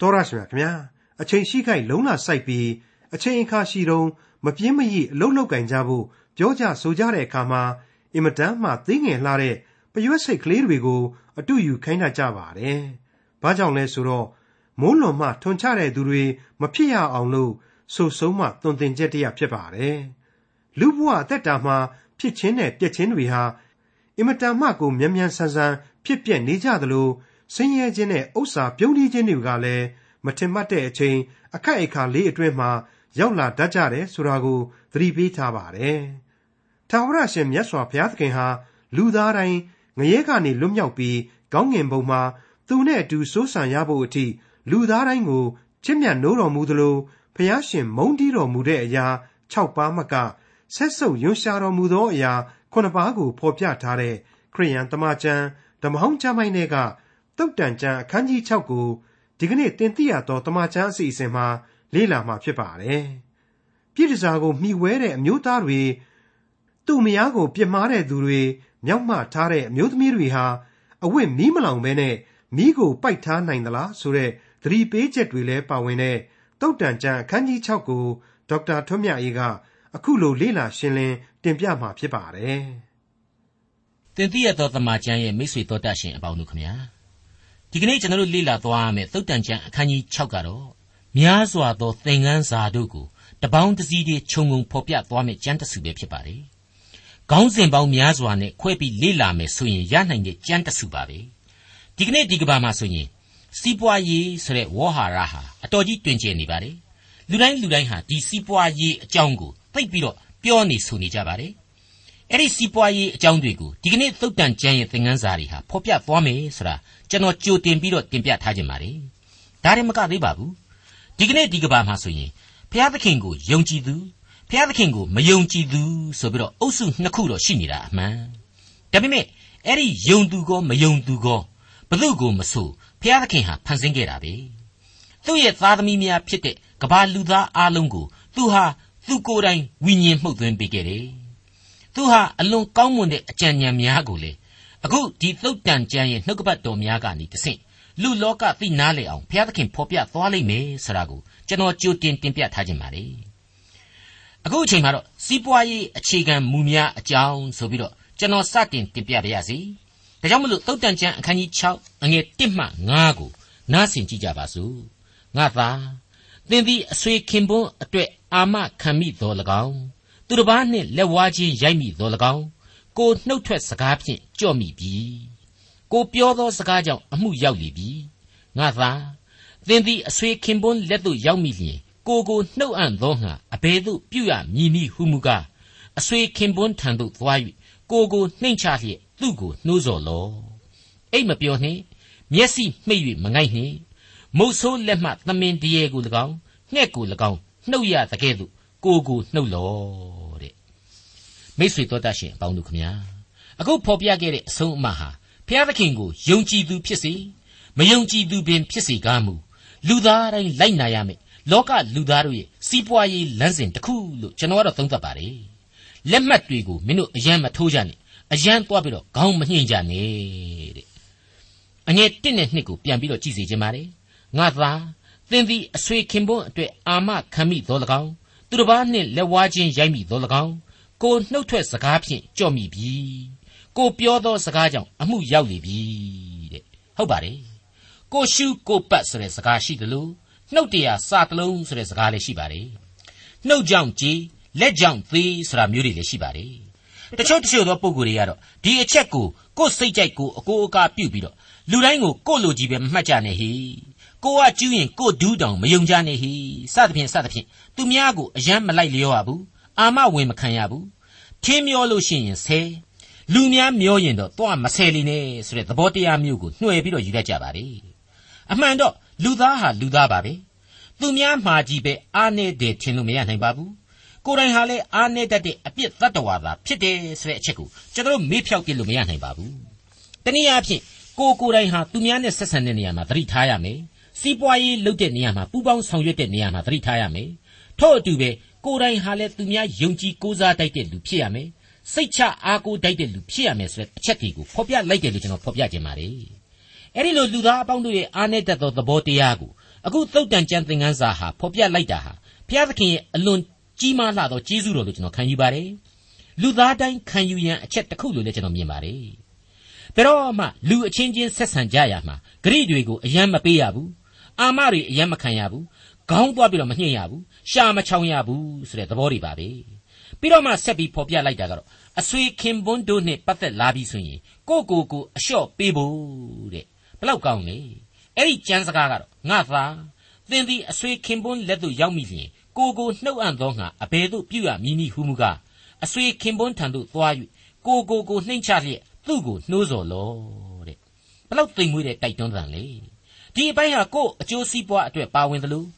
တော်ရရှိမြခင်ဗျာအချိန်ရှိခိုက်လုံးလာစိုက်ပြီးအချိန်အခါရှိတုံးမပြင်းမရိအလုံးလောက်ကင်ကြဖို့ပြောကြဆိုကြတဲ့အခါမှာအင်မတန်မှသိငယ်လှတဲ့ပရွက်စိတ်ကလေးတွေကိုအတူယူခိုင်းတတ်ကြပါတယ်။ဘာကြောင့်လဲဆိုတော့မိုးလွန်မှထွန်ချတဲ့သူတွေမဖြစ်ရအောင်လို့ဆိုဆုံးမှတွင်တင်ချက်တရဖြစ်ပါတယ်။လူဘဝအသက်တာမှာဖြစ်ချင်းနဲ့ပြက်ချင်းတွေဟာအင်မတန်မှကိုမြန်မြန်ဆန်ဆန်ဖြစ်ပြနေကြသလို ဆင်းရဲခြင်းနဲ့ဥစ္စာပြုံးတီးခြင်းတွေကလည်းမထင်မှတ်တဲ့အချိန်အခက်အခါလေးအတွင်းမှာရောက်လာတတ်ကြတယ်ဆိုတာကိုသတိပေးထားပါတယ်။ထာဝရရှင်မြတ်စွာဘုရားသခင်ဟာလူသားတိုင်းငရဲကနေလွတ်မြောက်ပြီးကောင်းငင်ဘုံမှာသူနဲ့အတူစိုးစံရဖို့အထိလူသားတိုင်းကိုချစ်မြတ်နိုးတော်မူသလိုဘုရားရှင်မုန်းတီးတော်မူတဲ့အရာ၆ပါးမကဆက်ဆုပ်ယွန်ရှာတော်မူသောအရာခုနှစ်ပါးကိုဖော်ပြထားတဲ့ခရိယန်တမန်ကျမ်းဓမ္မဟောင်းကျမ်းပိုင်းတွေက တုတ်တန်ကျမ်းအခန်းကြီး6ကိုဒီကနေ့တင်ပြရသောတမန်ကျမ်းအစီအစဉ်မှာလေ့လာမှာဖြစ်ပါတယ်။ပြည်တစားကိုမှီဝဲတဲ့အမျိုးသားတွေသူ့မယားကိုပြစ်မှားတဲ့သူတွေမြောက်မှထားတဲ့အမျိုးသမီးတွေဟာအဝတ်မီးမလောင်ဘဲနဲ့မိကိုပိုက်ထားနိုင်သလားဆိုတဲ့သတိပေးချက်တွေလည်းပါဝင်တဲ့တုတ်တန်ကျမ်းအခန်းကြီး6ကိုဒေါက်တာထွန်းမြတ်အေးကအခုလိုလေ့လာရှင်းလင်းတင်ပြမှာဖြစ်ပါတယ်။တင်ပြရသောတမန်ကျမ်းရဲ့မိတ်ဆွေတော်တတ်ရှင်အပေါင်းတို့ခမညာ ဒီကနေ့ကျွန်တော်တို့လေ့လာသွားရမယ့်သုတ်တန်ကျမ်းအခန်းကြီး6ကတော့များစွာသောသင်ခန်းစာတို့ကိုတပေါင်းတစည်းတည်းခြုံငုံဖော်ပြသွားမယ့်ကျမ်းတစ်စုပဲဖြစ်ပါတယ်။ခေါင်းစဉ်ပေါင်းများစွာနဲ့ခွဲပြီးလေ့လာမယ်ဆိုရင်ရနိုင်တဲ့ကျမ်းတစ်စုပါပဲ။ဒီကနေ့ဒီကဘာမှာဆိုရင်စီးပွားရေးဆိုတဲ့ဝေါ်ဟာရဟာအတော်ကြီးတွင်ကျယ်နေပါတယ်။လူတိုင်းလူတိုင်းဟာဒီစီးပွားရေးအကြောင်းကိုသိပြီးတော့ပြောနေဆိုနေကြပါတယ်။ အဲ့ဒီစီးပွားရေးအကြောင်းတွေကိုဒီကနေ့သုတ်တန်ကျမ်းရဲ့သင်ခန်းစာတွေဟာဖော်ပြသွားမယ်ဆိုတာကျွန်တော်ကြိုတင်ပြီးတော့တင်ပြထားခြင်းပါတယ်။ဒါရင်မကသေးပါဘူး။ဒီကနေ့ဒီကဘာမှာဆိုရင်ဘုရားသခင်ကိုယုံကြည်သူဘုရားသခင်ကိုမယုံကြည်သူဆိုပြီးတော့အုပ်စုနှစ်ခုတော့ရှိနေတာအမှန်။ဒါပေမဲ့အဲ့ဒီယုံသူကောမယုံသူကောဘသူကိုမဆိုဘုရားသခင်ဟာဖန်ဆင်းခဲ့တာပဲ။သူ့ရဲ့သားသမီးများဖြစ်တဲ့ကဘာလူသားအလုံးကိုသူဟာသူကိုယ်တိုင်ဝိညာဉ်မှုတ်သွင်းပေးခဲ့တယ်။ သူဟာအလွန်ကောင်းမွန်တဲ့အကြံဉာဏ်များကိုလေအခုဒီသုတ်တန်ကျမ်းရဲ့နှုတ်ကပတ်တော်များကနေတဆင့်လူလောကသိနားလေအောင်ဘုရားသခင်ဖော်ပြသွားလိမ့်မယ်ဆိုတာကိုကျွန်တော်ကြိုတင်တင်ပြထားခြင်းပါလေအခုအချိန်မှာတော့စီးပွားရေးအခြေခံမူများအကြောင်းဆိုပြီးတော့ကျွန်တော်စတင်တင်ပြပါရစေဒါကြောင့်မလို့သုတ်တန်ကျမ်းအခန်းကြီး6အငယ်1မှ9ကိုနားဆင်ကြည့်ကြပါစို့ငါသာသင်သည်အဆွေခင်ပွန်းအတွက်အာမခံမိတော်၎င်း သူတစ်ပါးနှင့်လက်ဝါးချင်းရိုက်မိတော်၎င်းကိုနှုတ်ထွက်စကားဖြင့်ကြော့မိပြီကိုပြောသောစကားကြောင့်အမှုရောက်လေပြီငါသာသင်သည်အဆွေခင်ပွန်းလက်သို့ရောက်မိလျင်ကိုကိုနှုတ်အံ့သောငါအဘယ်သို့ပြုရမည်နည်းဟုမူကားအဆွေခင်ပွန်းထံသို့သွား၍ကိုကိုနှိမ့်ချလျက်သူ့ကိုနှိုးဆော်လောအိတ်မပြောနှင့်မျက်စိမှိတ်၍မငိုက်နှင့်မုတ်ဆိုးလက်မှသမင်တရေကို၎င်းငှက်ကို၎င်းနှုတ်ရတကဲ့သို့ ကိုကိုနှုတ်လောမိတ်ဆွေတော်တတ်ရှင်အပေါင်းတို့ခမညာအခုဖော်ပြခဲ့တဲ့အဆုံးအမဟာဘုရားသခင်ကိုယုံကြည်သူဖြစ်စေမယုံကြည်သူပင်ဖြစ်စေကားမူလူသားတိုင်းလိုက်နာရမယ်လောကလူသားတို့ရဲ့စီးပွားရေးလမ်းစဉ်တစ်ခုလို့ကျွန်တော်ကတော့သုံးသပ်ပါတယ်လက်မှတ်တွေကိုမင်းတို့အယံမထိုးကြနဲ့အယံသွားပြီးတော့ခေါင်းမညှိကြနဲ့တဲ့အငယ်1နဲ့2ကိုပြန်ပြီးတော့ကြည့်စီခြင်းပါတယ်ငါသာသင်သည်အဆွေခင်ပွန်းအတွက်အာမခံမိသော၎င်း သူတစ်ပါးနှင့်လက်ဝါးချင်းရိုက်မိသော၎င်းကိုနှုတ်ထွက်စကားဖြင့်ကြော့မိပြီကိုပြောသောစကားကြောင့်အမှုရောက်လေပြီတဲ့ဟုတ်ပါတယ်ကိုရှုကိုပတ်ဆိုတဲ့စကားရှိတယ်လို့နှုတ်တရားစာတလုံးဆိုတဲ့စကားလည်းရှိပါတယ်နှုတ်ကြောင့်ကြည်လက်ကြောင့်သေးဆိုတာမျိုးတွေလည်းရှိပါတယ်တချို့တချို့သောပုံကိုယ်တွေကတော့ဒီအချက်ကိုကိုယ်စိတ်ကြိုက်ကိုအကိုအကာပြုတ်ပြီးတော့လူတိုင်းကိုကိုယ်လိုကြီးပဲမှတ်ကြနဲ့ဟိ ကိုကကျူးရင်ကိုဒူးတောင်မယုံကြနဲ့ဟိစသဖြင့်စသဖြင့်သူများကိုအယမ်းမလိုက်လျောရဘူးအာမဝင်မခံရဘူးထင်းမျောလို့ရှိရင်ဆဲလူများမျောရင်တော့တော့မဆဲလိနဲ့ဆိုတဲ့သဘောတရားမျိုးကိုနှွယ်ပြီးတော့ယူတတ်ကြပါလေအမှန်တော့လူသားဟာလူသားပါပဲသူများမှာကြီးပဲအားနေတဲ့ထင်လို့မရနိုင်ပါဘူးကိုယ်တိုင်ဟာလည်းအားနေတတ်တဲ့အပြစ်တတ္တဝါသာဖြစ်တယ်ဆိုတဲ့အချက်ကိုကျွန်တော်မေ့ဖြောက်ပြလို့မရနိုင်ပါဘူးတနည်းအားဖြင့်ကိုကိုယ်တိုင်ဟာသူများနဲ့ဆက်ဆံတဲ့နေရာမှာသတိထားရမယ် စီးပွားရေးလုပ်တဲ့နေရာမှာပူးပေါင်းဆောင်ရွက်တဲ့နေရာမှာသတိထားရမယ်ထို့အတူပဲကိုယ်တိုင်ဟာလည်းသူများယုံကြည်ကိုးစားတတ်တဲ့လူဖြစ်ရမယ်စိတ်ချအားကိုးတတ်တဲ့လူဖြစ်ရမယ်ဆိုတဲ့အချက်တွေကိုဖော်ပြလိုက်တယ်လို့ကျွန်တော်ဖော်ပြခြင်းပါတယ်အဲ့ဒီလိုလူသားအပေါင်းတို့ရဲ့အားနည်းတတ်သောသဘောတရားကိုအခုသုတ်တန်ကျမ်းသင်ခန်းစာဟာဖော်ပြလိုက်တာဟာဘုရားသခင်ရဲ့အလွန်ကြီးမားလာသောကျေးဇူးတော်လို့ကျွန်တော်ခံယူပါတယ်လူသားတိုင်းခံယူရန်အချက်တစ်ခုလို့လည်းကျွန်တော်မြင်ပါတယ်ဘယ်တော့မှလူအချင်းချင်းဆက်ဆံကြရမှာဂရိတွေကိုအယံမပေးရဘူး အာမတွေအယံမခံရဘူးခေါင်းသွားပြီးတော့မညှိရဘူးရှာမချောင်ရဘူးဆိုတဲ့သဘောတွေပါပဲပြီးတော့မှဆက်ပြီးဖော်ပြလိုက်တာကတော့အဆွေခင်ပွန်းတို့နဲ့ပတ်သက်လာပြီဆိုရင်ကိုကိုကိုအလျှော့ပေးဖို့တဲ့ဘလောက်ကောင်းလဲအဲ့ဒီကျမ်းစကားကတော့ငါသာသင်သည်အဆွေခင်ပွန်းလက်သို့ရောက်မိလျင်ကိုကိုနှုတ်အံ့သောငါအဘယ်သို့ပြုရမည်နည်းဟုမူကားအဆွေခင်ပွန်းထံသို့သွား၍ကိုကိုကိုနှိမ့်ချလျက်သူ့ကိုနှိုးဆော်လောတဲ့ဘလောက်သိမ်မွေးတဲ့တိုက်တွန်းတယ်လေ ဒီအပိုင်းဟာကို့အကျိုးစီးပွားအတွက်ပါဝင်တယ်လို့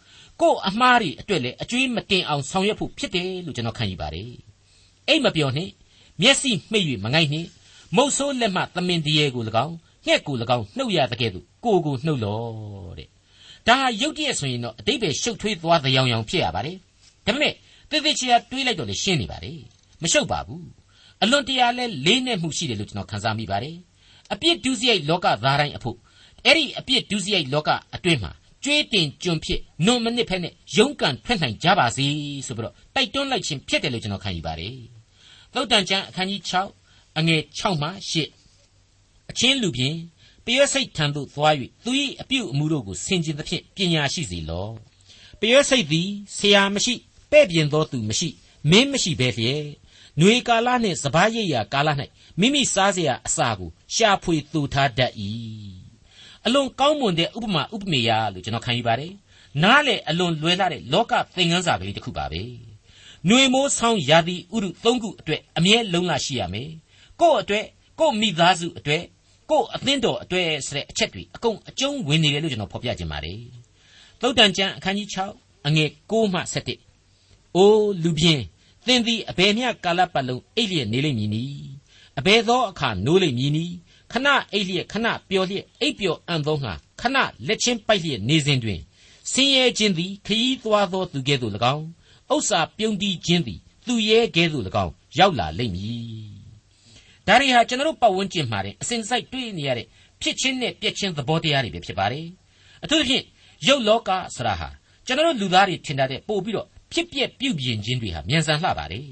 ကို့အမှားတွေအတွက်လည်းအကျွေးမတင်အောင်ဆောင်ရွက်ဖို့ဖြစ်တယ်လို့ကျွန်တော်ခံယူပါတယ်အိတ်မပြောနဲ့မျက်စိမှိတ်၍မငိုက်နှင့်မုတ်ဆိုးလက်မှသမင်တရေကို၎င်းညက်ကို၎င်းနှုတ်ရတဲ့ကဲ့သို့ကိုကိုနှုတ်လောတဲ့ဒါဟာရုပ်တရက်ဆိုရင်တော့အတိတ်ပဲရှုပ်ထွေးသွားတဲ့ရောင်ရောင်ဖြစ်ရပါတယ်ဒါပေမဲ့သေသေးချာတွေးလိုက်တော့လေရှင်းနေပါတယ်မရှုပ်ပါဘူးအလွန်တရာလဲလေးနဲ့မှုရှိတယ်လို့ကျွန်တော်ခန်းစားမိပါတယ်အပြစ်ဒုစရိုက်လောကသားတိုင်းအဖို့ အဲ့ဒီအပြစ်ဒုစရိုက်လောကအတွင်းမှာကြွေးတင်ကြွန်ဖြစ်နုံမနစ်ဖက်နဲ့ရုန်းကန်ထွက်နိုင်ကြပါစေဆိုပြီးတော့တိုက်တွန်းလိုက်ခြင်းဖြစ်တယ်လို့ကျွန်တော်ခံယူပါတယ်သုတ်တန်ကျမ်းအခန်းကြီး6အငယ်6မှ8အချင်းလူဖြင့်ပယောစိတ်ထံသို့သွား၍သူ၏အပြုအမူတို့ကိုဆင်ခြင်သဖြင့်ပညာရှိစေလော့ပယောစိတ်သည်ဆရာမရှိပဲ့ပြင်သောသူမရှိမင်းမရှိဘဲလျက်ຫນွေကာလနှင့်စပားရိပ်ရာကာလ၌မိမိစားเสียအစာကိုရှာဖွေတူထားတတ်၏ အလွန်ကောင်းမွန်တဲ့ဥပမာဥပမေယလို့ကျွန်တော်ခံယူပါတယ်နားလေအလွန်လွယ်လာတဲ့လောကသင်ခန်းစာကလေးတစ်ခုပါပဲຫນွေမိုးဆောင်းရာသီဥတုသုံးခုအတွက်အမြဲလုံးလာရှိရမယ်ကို့အတွက်ကို့မိသားစုအတွက်ကို့အသင်းတော်အတွက်ဆိုတဲ့အချက်တွေအကုန်အကျုံးဝင်နေတယ်လို့ကျွန်တော်ဖော်ပြခြင်းပါတယ်သုတ်တန်ကျမ်းအခန်းကြီး6အငယ်6မှ7အိုးလူပြင်းသင်သည်အဘယ်မျှကာလပတ်လုံးအိပ်လျက်နေလိမ့်မည်နီအဘယ်သောအခါနိုးလိမ့်မည်နီ ခဏအိပ်လျက်ခဏပျော်လျက်အိပ်ပျော်အံ့သောငါခဏလက်ချင်းပိုက်လျက်နေစဉ်တွင်ဆင်းရဲခြင်းသည်ခရီးသွားသောသူကဲ့သို့၎င်းဥစ္စာပြုံးတီးခြင်းသည်သူရဲကဲ့သို့၎င်းရောက်လာလိမ့်မည်ဒါတွေဟာကျွန်တော်တို့ပတ်ဝန်းကျင်မှာတဲ့အစဉ်စိုက်တွေ့နေရတဲ့ဖြစ်ချင်းနဲ့ပြက်ချင်းသဘောတရားတွေပဲဖြစ်ပါတယ်အထူးသဖြင့်ရုပ်လောကဆရာဟာကျွန်တော်တို့လူသားတွေထင်တာတဲ့ပို့ပြီးတော့ဖြစ်ပျက်ပြုပြင်ခြင်းတွေဟာမြန်ဆန်လှပါတယ်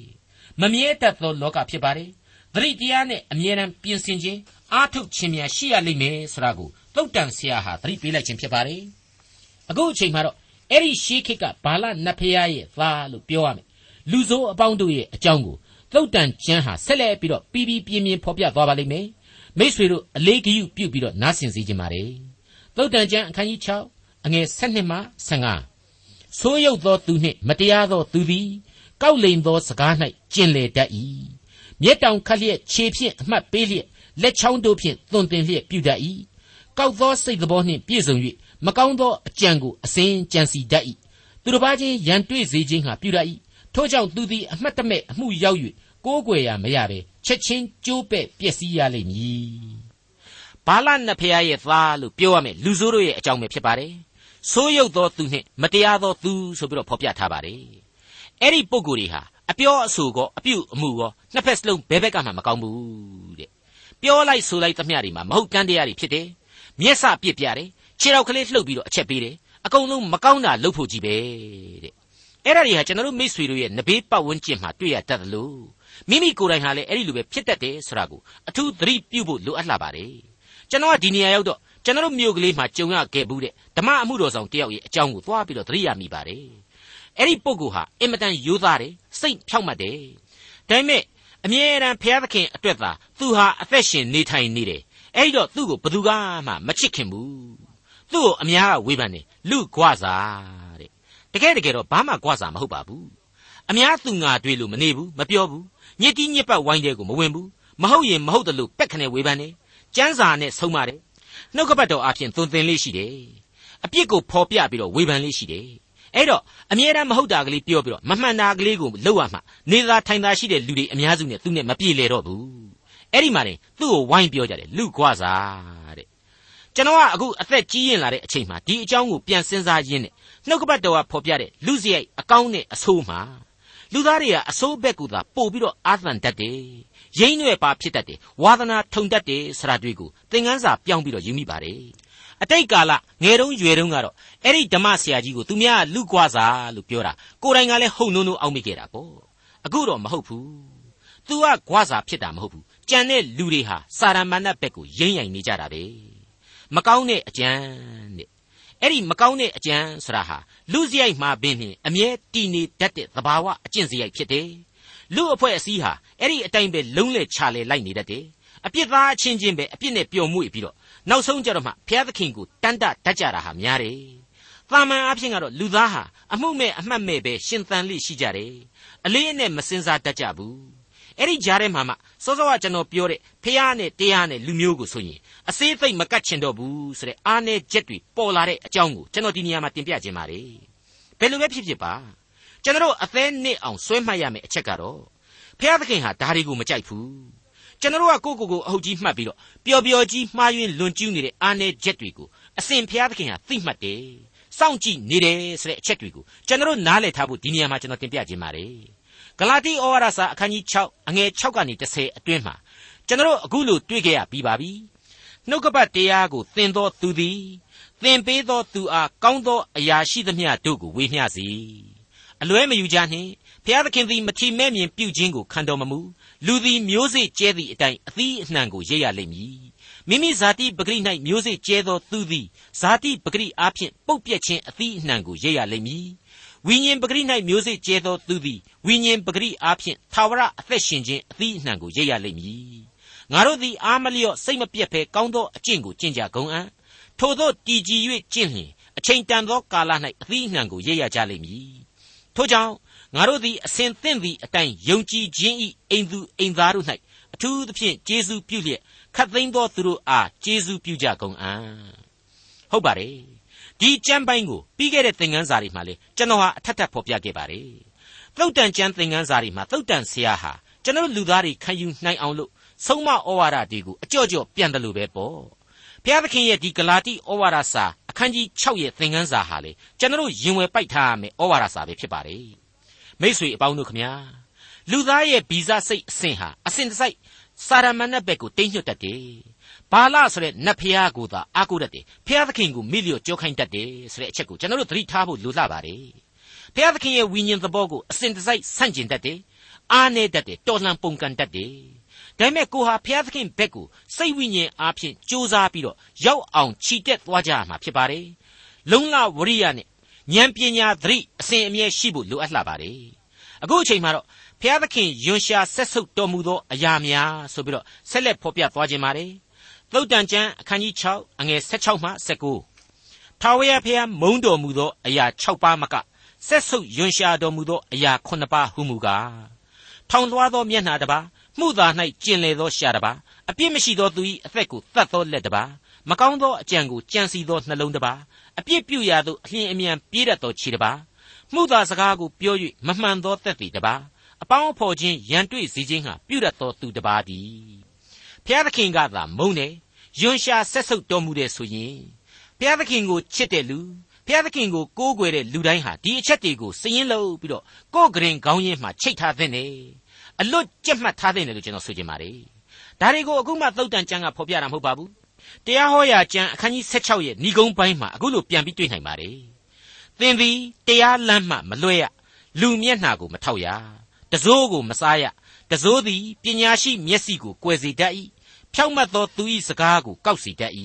မမြဲတတ်သောလောကဖြစ်ပါတယ်သတိတရားနဲ့အမြဲတမ်းပြင်ဆင်ခြင်း အားထုတ်ခြင်းများရှိရလိမ့်မယ်ဆိုတာကိုသုတ်တန်ဆရာဟာသတိပေးလိုက်ခြင်းဖြစ်ပါတယ်အခုအချိန်မှာတော့အဲ့ဒီရှေးခေတ်ကဘာလနတ်ဖျားရဲ့သားလို့ပြောရမယ်လူဆိုးအပေါင်းတို့ရဲ့အကြောင်းကိုသုတ်တန်ကျမ်းဟာဆက်လက်ပြီးတော့ပြီးပြီးပြင်းပြင်းဖော်ပြသွားပါလိမ့်မယ်မိษွေတို့အလေးဂရုပြုပြီးတော့နားဆင်စေခြင်းပါတယ်သုတ်တန်ကျမ်းအခန်းကြီး6အငယ်7မှ15ဆိုးရုပ်သောသူနှင့်မတရားသောသူသည်ကောက်လိန်သောစကား၌ကျင်လေတတ်၏မျက်တောင်ခတ်လျက်ခြေဖြင့်အမှတ်ပေးလျက် လက်ချောင်းတို့ဖြင့်သွန်သင်လျက်ပြုတတ်၏ကောက်သောစိတ်သဘောနှင့်ပြည့်စုံ၍မကောင်းသောအကြံကိုအစဉ်ကြံစီတတ်၏သူတစ်ပါးချင်းရန်တွေ့စေခြင်းဟာပြုတတ်၏ထို့ကြောင့်သူသည်အမှတ်တမဲ့အမှုရောက်၍ကိုးကွယ်ရမရပဲချက်ချင်းကျိုးပဲ့ပျက်စီးရလိမ့်မည်ဘာလနတ်ဖျားရဲ့သားလို့ပြောရမယ်လူဆိုးတို့ရဲ့အကြောင်းပဲဖြစ်ပါတယ်ဆိုးရုပ်သောသူနှင့်မတရားသောသူဆိုပြီးတော့ဖော်ပြထားပါတယ်အဲ့ဒီပုံကိုယ်တွေဟာအပြောအဆိုကောအပြုအမှုကောနှစ်ဖက်စလုံးဘဲဘက်ကမှမကောင်းဘူးတဲ့ ပြောလိုက်ဆိုလိုက်သမျှတွေမှာမဟုတ်တမ်းတရားတွေဖြစ်တယ်မျက်စပစ်ပြတယ်ခြေထောက်ကလေးလှုပ်ပြီးတော့အချက်ပေးတယ်အကုန်လုံးမကောင်းတာလုပ်ဖို့ကြီးပဲတဲ့အဲ့ဒါတွေဟာကျွန်တော်တို့မိษွေတို့ရဲ့နဘေးပတ်ဝန်းကျင်မှာတွေ့ရတတ်တယ်လို့မိမိကိုယ်တိုင်ဟာလည်းအဲ့ဒီလိုပဲဖြစ်တတ်တယ်ဆိုတာကိုအထူးသတိပြုဖို့လိုအပ်လာပါတယ်ကျွန်တော်ကဒီနေရာရောက်တော့ကျွန်တော်တို့မြို့ကလေးမှာကြုံရခဲ့ဘူးတဲ့ဓမ္မအမှုတော်ဆောင်တယောက်ရဲ့အကြောင်းကိုသွားပြီးတော့သတိရမိပါတယ်အဲ့ဒီပုဂ္ဂိုလ်ဟာအင်မတန်ရိုးသားတယ်စိတ်ဖြောင့်မတ်တယ်ဒါပေမဲ့ အမြဲတမ်းဘုရားသခင်အတွက်သာသူဟာအသက်ရှင်နေထိုင်နေတယ်အဲ့ဒီတော့သူ့ကိုဘယ်သူကမှမချစ်ခင်ဘူးသူ့ကိုအများကဝေဖန်တယ်လူကွာစာတဲ့တကယ်တကယ်တော့ဘာမှကွာစာမဟုတ်ပါဘူးအများသူငါတွေ့လို့မနေဘူးမပြောဘူးညစ်တီးညစ်ပတ်ဝိုင်းတဲ့ကိုမဝင်ဘူးမဟုတ်ရင်မဟုတ်တယ်လို့ပက်ခနဲ့ဝေဖန်တယ်ကျမ်းစာနဲ့ဆုံးမတယ်နှုတ်ကပတ်တော်အဖြစ်သွန်သင်လေးရှိတယ်အပြစ်ကိုဖော်ပြပြီးတော့ဝေဖန်လေးရှိတယ် အဲ့တော့အမြဲတမ်းမဟုတ်တာကလေးပြောပြီးတော့မမှန်တာကလေးကိုလောက်ရမှာနေသာထိုင်သာရှိတဲ့လူတွေအများစုနဲ့သူနဲ့မပြေလည်တော့ဘူးအဲ့ဒီမှာနေသူ့ကိုဝိုင်းပြောကြတယ်လူကွာစားတဲ့ကျွန်တော်ကအခုအသက်ကြီးရင်လာတဲ့အချိန်မှာဒီအကြောင်းကိုပြန်စဉ်းစားရင်းနဲ့နှုတ်ကပတ်တော်ကဖော်ပြတဲ့လူစရိုက်အကောင်းနဲ့အဆိုးမှာလူသားတွေကအဆိုးဘက်ကူသာပို့ပြီးတော့အာသန်တတ်တယ်ရိမ့်ရွယ်ပါဖြစ်တတ်တယ်ဝါသနာထုံတတ်တယ်ဆရာတွေကိုသင်ခန်းစာပြောင်းပြီးတော့ယူမိပါတယ် အတိတ်ကာလငယ်တုန်းရွယ်တုန်းကတော့အဲ့ဒီဓမ္မဆရာကြီးကိုသူများလူကွာစာလို့ပြောတာကိုယ်တိုင်ကလည်းဟုတ်နုံနုံအောက်မိခဲ့တာပေါ့အခုတော့မဟုတ်ဘူးသူကကွာစာဖြစ်တာမဟုတ်ဘူးကြံတဲ့လူတွေဟာစာရမဏတ်ဘက်ကိုရင်းရိုင်နေကြတာပဲမကောင်းတဲ့အကြံတဲ့အဲ့ဒီမကောင်းတဲ့အကြံဆိုတာဟာလူစရိုက်မှာပင်ဖြင့်အမြဲတည်နေတတ်တဲ့သဘာဝအကျင့်စရိုက်ဖြစ်တယ်လူအဖွဲ့အစည်းဟာအဲ့ဒီအတိုင်းပဲလုံးလဲချလဲလိုက်နေတတ်တယ်အပြစ်သားအချင်းချင်းပဲအပြစ်နဲ့ပျော်မွေ့ပြီးတော့ နောက်ဆုံးကြတော့မှဘုရားသခင်ကိုတန်တတတ်ကြတာဟာများတယ်။တာမန်အဖြစ်ကတော့လူသားဟာအမှုမဲ့အမှတ်မဲ့ပဲရှင်သန်လိရှိကြတယ်။အလေးအနက်မစင်စားတတ်ကြဘူး။အဲ့ဒီကြားထဲမှာမှစောစောကကျွန်တော်ပြောတဲ့ဖះနဲ့တရားနဲ့လူမျိုးကိုဆိုရင်အသေးသိမ့်မကတ်ချင်တော့ဘူးဆိုတဲ့အားနဲ့ချက်တွေပေါ်လာတဲ့အကြောင်းကိုကျွန်တော်ဒီနေရာမှာတင်ပြခြင်းပါတယ်။ဘယ်လိုပဲဖြစ်ဖြစ်ပါကျွန်တော်အသေးနစ်အောင်ဆွဲမှတ်ရမယ့်အချက်ကတော့ဖះသခင်ဟာဒါတွေကိုမကြိုက်ဘူး ကျွန်တော်ကကိုကိုကိုအဟုတ်ကြီးမှတ်ပြီးတော့ပျော်ပျော်ကြီးမှားယွင်းလွန်ကျူးနေတဲ့အာနယ်ချက်တွေကိုအစဉ်ဘုရားသခင်ဟာသိမှတ်တယ်စောင့်ကြည့်နေတယ်ဆိုတဲ့အချက်တွေကိုကျွန်တော်နားလည်ထားဖို့ဒီနေရာမှာကျွန်တော်တင်ပြခြင်းပါတယ်ဂလာတိဩဝါဒစာအခန်းကြီး6အငယ်6ကနေ10အတွင်းမှာကျွန်တော်အခုလိုတွေ့ကြရပြီးပါပြီနှုတ်ကပတ်တရားကိုသင်သောသူသည်သင်ပေးသောသူအားကောင်းသောအရာရှိသမျှတို့ကိုဝေမျှစေအလွဲမယူကြနှင့်ဖျားသခင်သည်မထီမဲ့မြင်ပြုခြင်းကိုခံတော်မမူ လူသည်မျိုးစေ့ကျဲသည့်အတိုင်းအသီးအနှံကိုရိပ်ရလိမ့်မည်မိမိဇာတိပဂရိ၌မျိုးစေ့ကျဲသောသူသည်ဇာတိပဂရိအားဖြင့်ပုတ်ပြက်ခြင်းအသီးအနှံကိုရိပ်ရလိမ့်မည်ဝိညာဉ်ပဂရိ၌မျိုးစေ့ကျဲသောသူသည်ဝိညာဉ်ပဂရိအားဖြင့်သာဝရအသက်ရှင်ခြင်းအသီးအနှံကိုရိပ်ရလိမ့်မည်ငါတို့သည်အာမလျော့စိတ်မပြတ်ဘဲကောင်းသောအကျင့်ကိုကျင့်ကြကုန်အံ့ထို့သောတည်ကြည်၍ကျင့်လျင်အချိန်တန်သောကာလ၌အသီးအနှံကိုရိပ်ရကြလိမ့်မည်ထို့ကြောင့် ငါတို့သည်အစဉ်သင့်သည့်အတိုင်းယုံကြည်ခြင်း၏အိမ်သူအိမ်သားတို့၌အထူးသဖြင့်ကျေးဇူးပြုလျက်ခတ်သိမ်းသောသူတို့အားကျေးဇူးပြုကြကုန်အံ့ဟုတ်ပါတယ်ဒီကျမ်းပိုင်းကိုပြီးခဲ့တဲ့သင်ခန်းစာတွေမှာလေကျွန်တော်ဟာအထက်ထပ်ဖော်ပြခဲ့ပါတယ်သုတ်တန်ကျမ်းသင်ခန်းစာတွေမှာသုတ်တန်ဆရာဟာကျွန်တော်လူသားတွေခံယူနိုင်အောင်လို့ဆုံးမဩဝါဒတွေကိုအကြော့ကြော့ပြန်တယ်လို့ပဲပေါ့ဘုရားသခင်ရဲ့ဒီဂလာတိဩဝါဒစာအခန်းကြီး6ရဲ့သင်ခန်းစာဟာလေကျွန်တော်ရင်ဝယ်ပိုက်ထားရမယ်ဩဝါဒစာပဲဖြစ်ပါတယ် မိษွေအပေါင်းတို့ခမညာလူသားရဲ့ဗီဇစိတ်အစဉ်ဟာအစဉ်တစိုက်စာရမဏတ်ဘက်ကိုတင်းညွတ်တတ်တယ်ဘာလဆိုတဲ့နတ်ဖျားကိုသာအားကိုးတတ်တယ်ဖျားသခင်ကိုမိလျော့ကြောခိုင်းတတ်တယ်ဆိုတဲ့အချက်ကိုကျွန်တော်တို့သတိထားဖို့လိုလှပါတယ်ဖျားသခင်ရဲ့ဝိညာဉ်သဘောကိုအစဉ်တစိုက်ဆန့်ကျင်တတ်တယ်အားနေတတ်တယ်တော်လှန်ပုန်ကန်တတ်တယ်ဒါပေမဲ့ကိုဟာဖျားသခင်ဘက်ကိုစိတ်ဝိညာဉ်အားဖြင့်ကြိုးစားပြီးတော့ရောက်အောင်ခြိတက်သွားကြရမှာဖြစ်ပါတယ်လုံလဝရိယနဲ့ ဉာဏ်ပညာသတိအစဉ်အမြဲရှိဖို့လိုအပ်လှပါတယ်အခုအချိန်မှာတော့ဘုရားသခင်ယွန်ရှာဆက်ဆုပ်တော်မူသောအရာများဆိုပြီးတော့ဆက်လက်ဖော်ပြသွားခြင်းပါတယ်သုတ်တန်ကျမ်းအခန်းကြီး6အငယ်16မှ19ထာဝရဘုရားမုန်းတော်မူသောအရာ6ပါးမကဆက်ဆုပ်ယွန်ရှာတော်မူသောအရာ9ပါးဟုမူကားထောင်လွှားသောမျက်နှာတစ်ပါးမှုသာ၌ကျင်လေသောရှာတစ်ပါးအပြစ်မရှိသောသူ၏အသက်ကိုတတ်သောလက်တစ်ပါးမကောင်းသောအကြံကိုကြံစီသောနှလုံးတစ်ပါး အပြစ်ပြုရာသို့အလျင်အမြန်ပြေးတတ်သောခြေတစ်ပါးမှုသာစကားကိုပြော၍မမှန်သောသက်သေတစ်ပါးအပေါင်းအဖော်ချင်းရန်တွေ့စေခြင်းဟာပြုတတ်သောသူတစ်ပါးတည်းဖျားသခင်ကသာမုန်းတယ်ယွန်ရှာဆက်ဆုပ်တော်မူတယ်ဆိုရင်ဖျားသခင်ကိုချစ်တဲ့လူဖျားသခင်ကိုကိုးကွယ်တဲ့လူတိုင်းဟာဒီအချက်တွေကိုစည်ရင်လုပ်ပြီးတော့ကိုယ်ကရင်ခေါင်းရင်းမှာချိတ်ထားတဲ့နေအလွတ်ကြက်မှတ်ထားတဲ့နေလို့ကျွန်တော်ဆိုချင်ပါတယ်ဒါတွေကိုအခုမှသုတ်တန်ကျမ်းကဖော်ပြတာမဟုတ်ပါဘူး တရားဟောရာကျမ်းအခန်းကြီး16ရဲ့ဏီကုံးပိုင်းမှာအခုလိုပြန်ပြီးတွေ့နိုင်ပါတယ်သင်သည်တရားလမ်းမှမလွဲရလူမျက်နှာကိုမထောက်ရတစိုးကိုမစားရတစိုးသည်ပညာရှိမျက်စိကိုကွယ်စေတတ်၏ဖြောက်မတ်သောသူ၏စကားကိုကောက်စေတတ်၏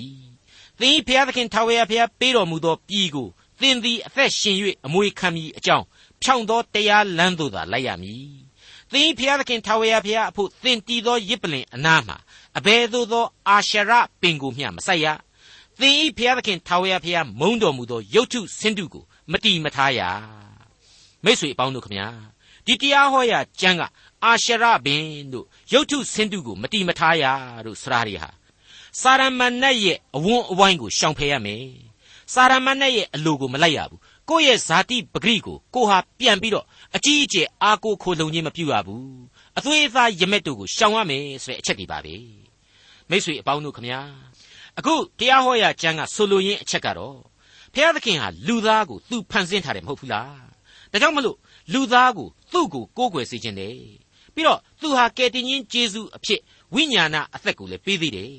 သင်၏ဖျားသခင်ထာဝရဘုရားပေးတော်မူသောပြည်ကိုသင်သည်အသက်ရှင်၍အမွေခံမည်အကြောင်းဖြောင့်သောတရားလမ်းသို့သာလိုက်ရမည်သင်၏ဖျားသခင်ထာဝရဘုရားအဖို့သင်တည်သောရစ်ပလင်အနားမှာ အဘယ်သို့သောအာရှရပင်ကိုမျှမဆိုင်ရသင်၏ဖျားသခင်ထာဝရဘုရားမုန်းတော်မူသောရုပ်ထုဆင်းတုကိုမတီမထားရမိတ်ဆွေအပေါင်းတို့ခမညာဒီတရားဟောရာကျမ်းကအာရှရဘင်တို့ရုပ်ထုဆင်းတုကိုမတီမထားရတို့စရာတွေဟာစာရမဏတ်ရဲ့အဝန်းအဝိုင်းကိုရှောင်ဖယ်ရမယ်စာရမဏတ်ရဲ့အလိုကိုမလိုက်ရဘူးကိုယ့်ရဲ့ဇာတိပဂရိကိုကိုဟာပြန်ပြီးတော့အကြီးအကျယ်အားကိုးခိုလုံခြင်းမပြုရဘူးအသွေးအသားရမက်တို့ကိုရှောင်ရမယ်ဆိုတဲ့အချက်တွေပါပဲ မိတ်ဆွေအပေါင်းတို့ခမညာအခုတရားဟောရာကျမ်းကဆိုလိုရင်းအချက်ကတော့ဖျားသခင်ဟာလူသားကိုသူဖန်ဆင်းထားတယ်မဟုတ်ဘူးလားဒါကြောင့်မလို့လူသားကိုသူ့ကိုကိုးကွယ်စေခြင်းတယ်ပြီးတော့သူဟာကယ်တင်ရှင်ယေရှုအဖြစ်ဝိညာဏအသက်ကိုလည်းပေးသေးတယ်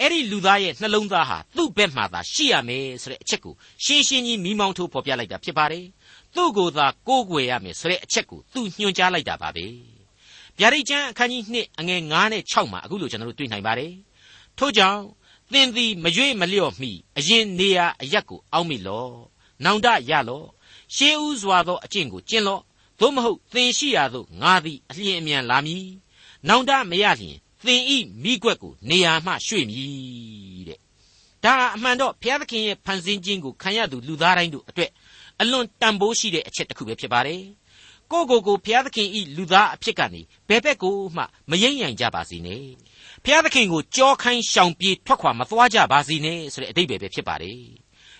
အဲ့ဒီလူသားရဲ့နှလုံးသားဟာသူ့ဘက်မှသာရှိရမယ်ဆိုတဲ့အချက်ကိုရှင်းရှင်းကြီးမိမောင်းထိုးဖော်ပြလိုက်တာဖြစ်ပါတယ်သူ့ကိုယ်သာကိုးကွယ်ရမယ်ဆိုတဲ့အချက်ကိုသူညွှန်ကြားလိုက်တာပါပဲ ဗျာဒိတ်ကျမ်းအခန်းကြီး2အငယ်9နဲ့6မှာအခုလိုကျွန်တော်တို့တွေ့နိုင်ပါတယ်ထို့ကြောင့်သင်သည်မရွေ့မလျော့မိအရင်နေရာအရက်ကိုအောက်မိလော့နောင်တရလော့ရှေးဥစွာသောအကျင့်ကိုကျင့်လော့သို့မဟုတ်သင်ရှိရာသို့ငါသည်အလျင်အမြန်လာမည်နောင်တမရလျင်သင်ဤမိကွက်ကိုနေရာမှရွှေ့မည်တဲ့ဒါအမှန်တော့ဘုရားသခင်ရဲ့ဖန်ဆင်းခြင်းကိုခံရသူလူသားတိုင်းတို့အတွက်အလွန်တန်ဖိုးရှိတဲ့အချက်တစ်ခုပဲဖြစ်ပါတယ် ကိုကိုကိုဘုရားသခင်ဤလူသားအဖြစ်ကနေဘယ်ဘက်ကိုမှမယိမ့်ယိုင်ကြပါစေနဲ့ဘုရားသခင်ကိုကြောခိုင်းရှောင်ပြေးထွက်ခွာမသွားကြပါစေနဲ့ဆိုတဲ့အဓိပ္ပာယ်ပဲဖြစ်ပါတယ်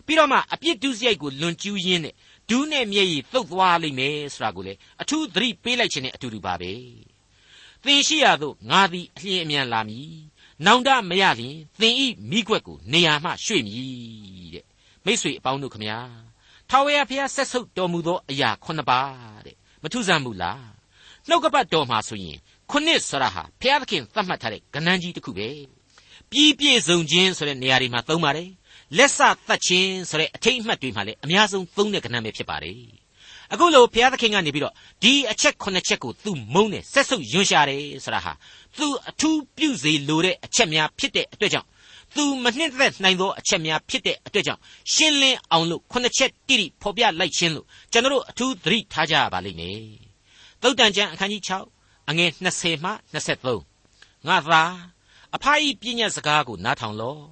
ပြီးတော့မှအပြစ်ဒုစရိုက်ကိုလွန်ကျူးရင်းနဲ့ဒူးနဲ့မျက်ရည်သုတ်သွားလိမ့်မယ်ဆိုတာကိုလေအထူးသတိပေးလိုက်ခြင်းနဲ့အတူတူပါပဲသင်ရှိရသို့ငါသည်အလျင်အမြန်လာမည်နောင်တမရလျင်သင်ဤမိကွက်ကိုနေရာမှရွှေ့မည်တဲ့မိတ်ဆွေအပေါင်းတို့ခမညာထာဝရဘုရားဆက်ဆုပ်တော်မူသောအရာခုနှစ်ပါးတဲ့ မထူးဆန်းဘူးလားနှုတ်ကပတ်တော်မှာဆိုရင်ခုနှစ်ဆရာဟာဘုရားသခင်သတ်မှတ်ထားတဲ့ကဏ္ဍကြီးတစ်ခုပဲပြီးပြည့်စုံခြင်းဆိုတဲ့နေရာတွေမှာသုံးပါတယ်လက်စသတ်ခြင်းဆိုတဲ့အထိတ်အမှတ်တွေမှာလည်းအများဆုံးသုံးတဲ့ကဏ္ဍပဲဖြစ်ပါတယ်အခုလိုဘုရားသခင်ကနေပြီးတော့ဒီအချက်ခုနှစ်ချက်ကိုသူမုံတယ်ဆက်ဆုပ်ယွန်းရှာတယ်ဆိုတာဟာသူအထူးပြုစေလိုတဲ့အချက်များဖြစ်တဲ့အတွက်ကြောင့် သူမနှင့်သက်နိုင်သောအချက်များဖြစ်တဲ့အတွက်ကြောင့်ရှင်းလင်းအောင်လို့ခုနှစ်ချက်တိတိဖော်ပြလိုက်ခြင်းလို့ကျွန်တော်တို့အထူးသတိထားကြရပါလိမ့်မယ်သုတ်တန်ကျမ်းအခန်းကြီး6အငယ်20မှ23ငါသာအဖာဤပြည့်ညတ်စကားကိုနားထောင်လော့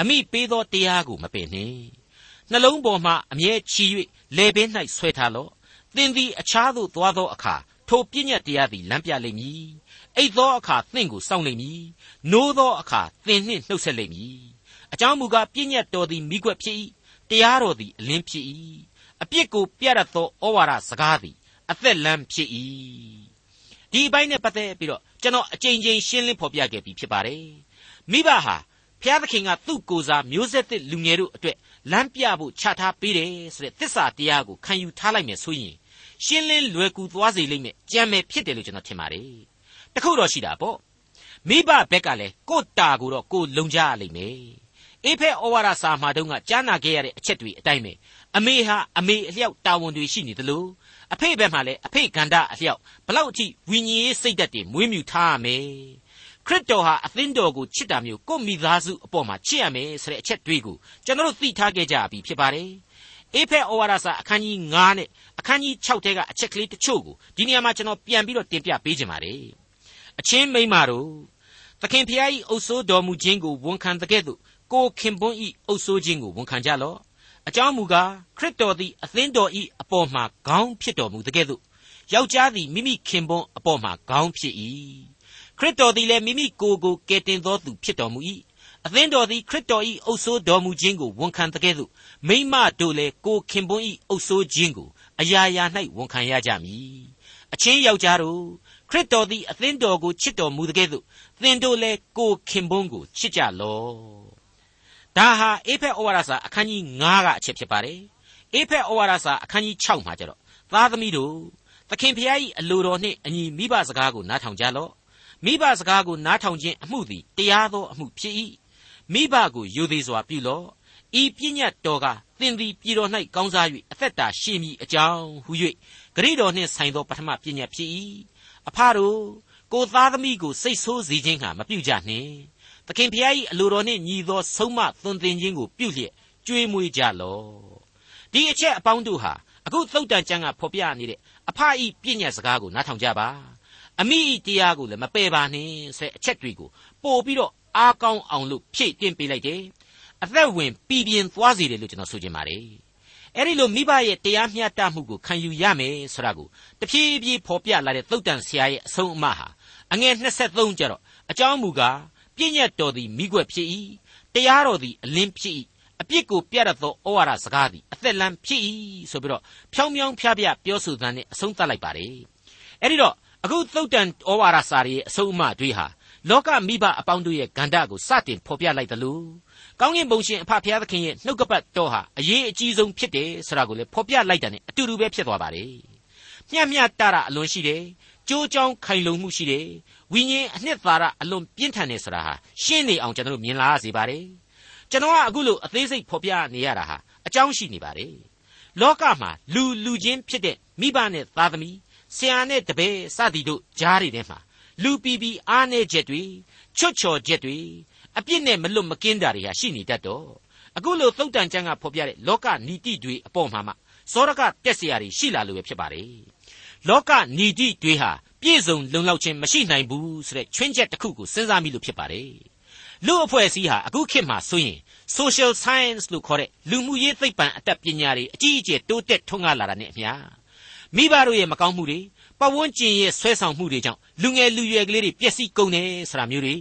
အမိပေးသောတရားကိုမပင်နှင့်နှလုံးပေါ်မှအမြဲချီ၍လေပင်၌ဆွဲထားလော့သင်သည်အခြားသို့သွားသောအခါထိုပြည့်ညတ်တရားသည်လမ်းပြလိမ့်မည် အိတ်သောအခါသင်ကိုစောင့်လိမ့်မည်နိုးသောအခါသင်နှင့်နှုတ်ဆက်လိမ့်မည်အကြောင်းမူကားပြည့်ညတ်တော်သည်မိကွက်ဖြစ်၏တရားတော်သည်အလင်းဖြစ်၏အပြစ်ကိုပြရသောဩဝါဒစကားသည်အသက်လမ်းဖြစ်၏ဒီအပိုင်းနဲ့ပတ်သက်ပြီးတော့ကျွန်တော်အကြိမ်ကြိမ်ရှင်းလင်းဖော်ပြခဲ့ပြီးဖြစ်ပါတယ်မိဘဟာဖျားသခင်ကသူ့ကိုယ်စားမျိုးဆက်သစ်လူငယ်တို့အတွက်လမ်းပြဖို့ချထားပေးတယ်ဆိုတဲ့သစ္စာတရားကိုခံယူထားလိုက်မယ်ဆိုရင်ရှင်းလင်းလွယ်ကူသွားစေလိမ့်မယ်ကြံမယ်ဖြစ်တယ်လို့ကျွန်တော်ထင်ပါတယ် တခုတော့ရှိတာပေါ့မိဘဘက်ကလည်းကိုတာကိုတော့ကိုလုံကြရလိမ့်မယ်အေဖက်ဩဝါဒစာမှာတုန်းကကြားနာခဲ့ရတဲ့အချက်တွေအတိုင်းပဲအမေဟာအမေအလျောက်တာဝန်တွေရှိနေသလိုအဖေဘက်မှာလည်းအဖေကန္တာအလျောက်ဘလောက်အထိဝိညာဉ်ရေးစိတ်ဓာတ်တွေမွေးမြူထားရမယ်ခရစ်တော်ဟာအသင်းတော်ကိုချစ်တာမျိုးကိုမိသားစုအပေါ်မှာချစ်ရမယ်ဆိုတဲ့အချက်တွေကိုကျွန်တော်တို့သိထားခဲ့ကြပြီဖြစ်ပါတယ်အေဖက်ဩဝါဒစာအခန်းကြီး9နဲ့အခန်းကြီး6ထဲကအချက်ကလေးတချို့ကိုဒီနေရာမှာကျွန်တော်ပြန်ပြီးတော့တင်ပြပေးခြင်းပါတယ် အချင်းမိန်းမတို့သခင်ဖျား၏အုပ်ဆိုးတော်မူခြင်းကိုဝန်ခံတဲ့ကဲ့သို့ကိုခင်ပွန်း၏အုပ်ဆိုးခြင်းကိုဝန်ခံကြလော့အကြောင်းမူကားခရစ်တော်သည်အသင်းတော်၏အပေါ်မှာခေါင်းဖြစ်တော်မူတဲ့ကဲ့သို့ယောက်ျားသည်မိမိခင်ပွန်းအပေါ်မှာခေါင်းဖြစ်၏ခရစ်တော်သည်လည်းမိမိကိုယ်ကိုကယ်တင်သောသူဖြစ်တော်မူ၏အသင်းတော်သည်ခရစ်တော်၏အုပ်ဆိုးတော်မူခြင်းကိုဝန်ခံတဲ့ကဲ့သို့မိမတို့လည်းကိုခင်ပွန်း၏အုပ်ဆိုးခြင်းကိုအရာရာ၌ဝန်ခံရကြမည်အချင်းယောက်ျားတို့ ခရစ်တော်သည်အသင်းတော်ကိုချစ်တော်မူတဲ့ကဲ့သို့သင်တို့လည်းကိုခင်ပွန်းကိုချစ်ကြလော့ဒါဟာအေဖက်ဩဝါဒစာအခန်းကြီး9ကအချက်ဖြစ်ပါတယ်အေဖက်ဩဝါဒစာအခန်းကြီး6မှာကျတော့သားသမီးတို့သခင်ဖျား၏အလိုတော်နှင့်အညီမိဘစကားကိုနားထောင်ကြလော့မိဘစကားကိုနားထောင်ခြင်းအမှုသည်တရားသောအမှုဖြစ်၏မိဘကိုယိုသေးစွာပြုလော့ဤပညတ်တော်ကသင်သည်ပြည်တော်၌ကောင်းစား၍အသက်တာရှည်မည်အကြောင်းဟု၍ဂရိတော်နှင့်ဆိုင်သောပထမပညတ်ဖြစ်၏ အဖတို့ကိုသားသမီးကိုစိတ်ဆိုးစေခြင်းဟာမပြုကြနှင့်သခင်ဖျား၏အလိုတော်နှင့်ညီသောဆုံးမသွန်သင်ခြင်းကိုပြုလျက်ကြွေးမွေးကြလော့ဒီအချက်အပေါင်းတို့ဟာအခုသုတ်တန်ကျမ်းကဖော်ပြနေတဲ့အဖဤပညတ်စကားကိုနားထောင်ကြပါအမိဤတရားကိုလည်းမပယ်ပါနဲ့ဆိုတဲ့အချက်တွေကိုပို့ပြီးတော့အားကောင်းအောင်လို့ဖြည့်တင်ပေးလိုက်တယ်အသက်ဝင်ပြည်ပြင်းသွားစေတယ်လို့ကျွန်တော်ဆိုချင်ပါတယ် အဲ့ဒီလိုမိဘရဲ့တရားမျှတမှုကိုခံယူရမယ်ဆိုတာကိုတဖြည်းဖြည်းဖော်ပြလာတဲ့သုတ်တန်ဆရာရဲ့အဆုံးအမဟာအငယ်23ကျတော့အကြောင်းမူကားပြည့်ညတ်တော်သည်မိကွက်ဖြစ်၏တရားတော်သည်အလင်းဖြစ်၏အပြစ်ကိုပြရသောဩဝါဒစကားသည်အသက်လန်းဖြစ်၏ဆိုပြီးတော့ဖြောင်းဖြောင်းဖျားဖျားပြောဆိုသံနဲ့အဆုံးသတ်လိုက်ပါတယ်အဲ့ဒီတော့အခုသုတ်တန်ဩဝါဒစာရဲ့အဆုံးအမတွေဟာလောကမိဘအပေါင်းတို့ရဲ့ဂန္ဓကိုစတင်ဖော်ပြလိုက်တယ်လို့ ကောင်းကင်ဘုံရှင်အဖဖျားသခင်ရဲ့နှုတ်ကပတ်တော်ဟာအရေးအကြီးဆုံးဖြစ်တယ်ဆိုတာကိုလည်းဖော်ပြလိုက်တာ ਨੇ အတူတူပဲဖြစ်သွားပါတယ်မျှမျှတတာအလွန်ရှိတယ်ကြိုးကြောင်းခိုင်လုံမှုရှိတယ်ဝိညာဉ်အနှစ်သာရအလွန်ပြင်းထန်နေဆိုတာဟာရှင်းနေအောင်ကျွန်တော်တို့မြင်လာရစေပါတယ်ကျွန်တော်ကအခုလိုအသေးစိတ်ဖော်ပြနေရတာဟာအကြောင်းရှိနေပါတယ်လောကမှာလူလူချင်းဖြစ်တဲ့မိဘနဲ့သားသမီးဆရာနဲ့တပည့်စသည်တို့ကြားတွေထဲမှာလူပီပီအားနေချက်တွေချွတ်ချော်ချက်တွေ အပြစ်နဲ့မလွတ်မကင်းတာတွေဟာရှိနေတတ်တော့အခုလိုသုတ်တန်ကျမ်းကဖော်ပြတဲ့လောကနီတိတွေအပေါ်မှာမှစောရကတက်เสียတွေရှိလာလို့ပဲဖြစ်ပါတယ်လောကနီတိတွေဟာပြည့်စုံလုံလောက်ခြင်းမရှိနိုင်ဘူးဆိုတဲ့ချွင်းချက်တစ်ခုကိုစဉ်းစားမိလို့ဖြစ်ပါတယ်လူအဖွဲ့အစည်းဟာအခုခေတ်မှာဆိုရင် social science လို့ခေါ်တဲ့လူမှုရေးသိပ္ပံအတတ်ပညာတွေအကြီးအကျယ်တိုးတက်ထွန်းကားလာတာနဲ့အမျှမိဘတို့ရဲ့မကောင်းမှုတွေပတ်ဝန်းကျင်ရဲ့ဆွဲဆောင်မှုတွေကြောင့်လူငယ်လူရွယ်ကလေးတွေပျက်စီးကုန်တယ်ဆိုတာမျိုးတွေ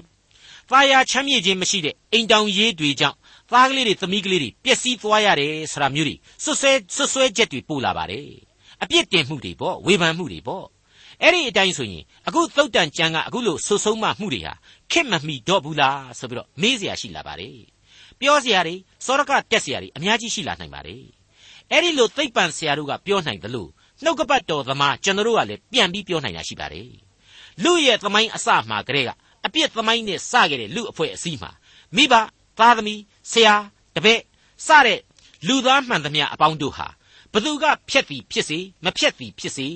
သားယာချမ်းမြေ့ခြင်းမရှိတဲ့အိမ်တောင်ရေးတွေကြောင့်သားကလေးတွေသမီးကလေးတွေပျက်စီးသွားရတယ်ဆိုတာမျိုးတွေဆွဆွဲဆွဆွဲချက်တွေပို့လာပါတယ်အပြစ်တင်မှုတွေပေါ့ဝေဖန်မှုတွေပေါ့အဲ့ဒီအတိုင်းဆိုရင်အခုသုတ်တန်ကျမ်းကအခုလို့ဆွဆုံးမမှုတွေဟာခက်မမီတော့ဘူးလားဆိုပြီးတော့မေးเสียရှိလာပါတယ်ပြောเสียတွေစောရကတက်เสียတွေအများကြီးရှိလာနိုင်ပါတယ်အဲ့ဒီလိုသိပ်ပံเสียတို့ကပြောနိုင်တယ်လို့နှုတ်ကပတ်တော်သမားကျွန်တော်တို့ကလည်းပြန်ပြီးပြောနိုင်တာရှိပါတယ်လူရဲ့သမိုင်းအစမှာကတည်းက အပြစ်သမိုင်းနဲ့စခဲ့တဲ့လူအဖွဲ့အစည်းမှာမိဘသားသမီးဆရာတပည့်စတဲ့လူသားမှန်သမျှအပေါင်းတို့ဟာဘသူကဖြက်သည်ဖြစ်စေမဖြက်သည်ဖြစ်စေ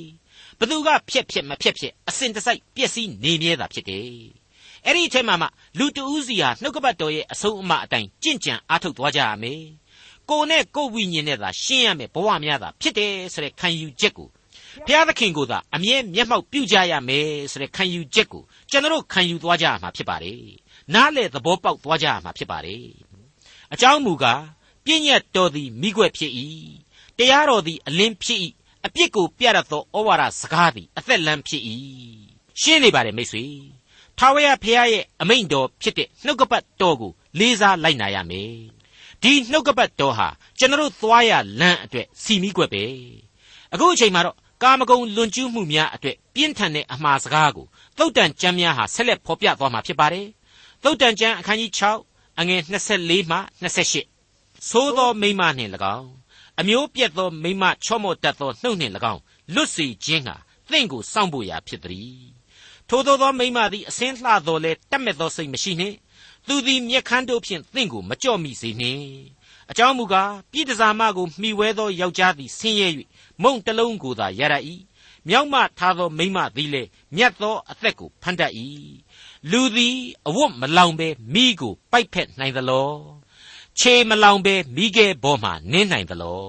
ဘသူကဖြက်ဖြက်မဖြက်ဖြက်အစဉ်တစိုက်ပျက်စီးနေမြဲတာဖြစ်တယ်အဲ့ဒီအထက်မှာမှလူတဦးစီဟာနှုတ်ကပတ်တော်ရဲ့အဆုံးအမအတိုင်းကြင့်ကြံအားထုတ်သွားကြရမယ်ကိုနဲ့ကိုဝိညာဉ်နဲ့သာရှင်းရမယ်ဘဝများသာဖြစ်တယ်ဆိုတဲ့ခံယူချက်ကို ဘုရားသခင်ကိုသာအမြဲမျက်မှောက်ပြုကြရမယ်ဆိုတဲ့ခံယူချက်ကိုကျွန်တော်ခံယူသွားကြရမှာဖြစ်ပါတယ်နားလေသဘောပေါက်သွားကြရမှာဖြစ်ပါတယ်အကြောင်းမူကားပြည့်ညတ်တော်သည်မိခွက်ဖြစ်၏တရားတော်သည်အလင်းဖြစ်၏အပြစ်ကိုပြရသောဩဝါဒစကားသည်အသက်လန်းဖြစ်၏ရှင်းနေပါတယ်မိတ်ဆွေထာဝရဘုရားရဲ့အမိန့်တော်ဖြစ်တဲ့နှုတ်ကပတ်တော်ကိုလေးစားလိုက်နာရမယ်ဒီနှုတ်ကပတ်တော်ဟာကျွန်တော်သွားရလမ်းအတွက်စီမီးကွက်ပဲအခုအချိန်မှာတော့ ကာမဂုဏ်လွန်ကျူးမှုများအတွက်ပြင်းထန်တဲ့အမှားစကားကိုသုတ်တန်ကျမ်းများဟာဆက်လက်ဖော်ပြသွားမှာဖြစ်ပါတယ်သုတ်တန်ကျမ်းအခန်းကြီး6အငယ်24မှ28သို့သောမိမနှင့်၎င်းအမျိုးပြက်သောမိမချော့မော့တတ်သောနှုတ်နှင့်၎င်းလွတ်စေခြင်းဟာသင်ကိုစောင့်ဖို့ရာဖြစ်သည်ထိုသောသောမိမသည်အစင်းလှတော်လဲတတ်မဲ့သောစိတ်မရှိနှင့်သူသည်မျက်ခမ်းတို့ဖြင့်သင်ကိုမကြော့မိစေနှင့်အကြောင်းမူကားပြည်တစားမကိုမှီဝဲသောယောက်ျားသည်ဆင်းရဲ၍ မုံတလုံးကိုသာရရ၏မြောက်မထားသောမိမသည်လည်းမြတ်သောအသက်ကိုဖန်တတ်၏လူသည်အဝတ်မလောင်ဘဲမိကိုပိုက်ဖက်နိုင်သလောခြေမလောင်ဘဲမိခဲဘောမှနင်းနိုင်သလော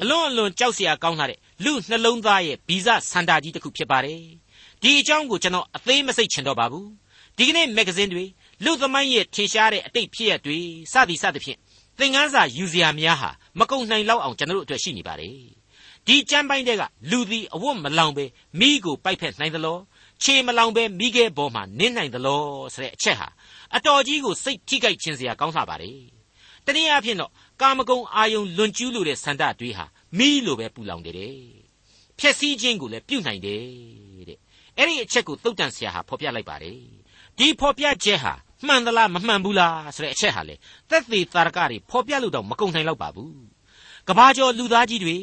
အလွန်အလွန်ကြောက်เสียကောင်းတဲ့လူနှလုံးသားရဲ့ဗီဇစန္ဒာကြီးတစ်ခုဖြစ်ပါတယ်ဒီအကြောင်းကိုကျွန်တော်အသေးမစိတ်ချင်တော့ပါဘူးဒီကနေ့မဂ္ဂဇင်းတွေလူသမိုင်းရဲ့ထင်ရှားတဲ့အတိတ်ဖြစ်ရတွေစသည်စသဖြင့်သင်ခန်းစာယူစရာများဟာမကုန်နိုင်လောက်အောင်ကျွန်တော်တို့အတွက်ရှိနေပါတယ် ဒီကျမ်းပိုင်းတွေကလူသည်အဝတ်မလောင်ပဲမိကိုပိုက်ဖက်နိုင်သလောခြေမလောင်ပဲမိခဲပေါ်မှာနင်းနိုင်သလောဆိုတဲ့အချက်ဟာအတော်ကြီးကိုစိတ်ထိခိုက်ခြင်းစရာကောင်းလှပါတယ်တနည်းအားဖြင့်တော့ကာမဂုဏ်အာယုံလွန်ကျူးလို့တဲ့ဆန္ဒတွေးဟာမိလိုပဲပူလောင်တယ်တဲ့ဖြက်စီးခြင်းကိုလည်းပြုတ်နိုင်တယ်တဲ့အဲ့ဒီအချက်ကိုသုတ်တန်ဆရာဟာဖော်ပြလိုက်ပါတယ်ဒီဖော်ပြချက်ဟာမှန်သလားမမှန်ဘူးလားဆိုတဲ့အချက်ဟာလေသက်သေသာရကတွေဖော်ပြလို့တော့မကုန်နိုင်တော့ပါဘူး ကဘာကျော်လူသားကြီးတွေ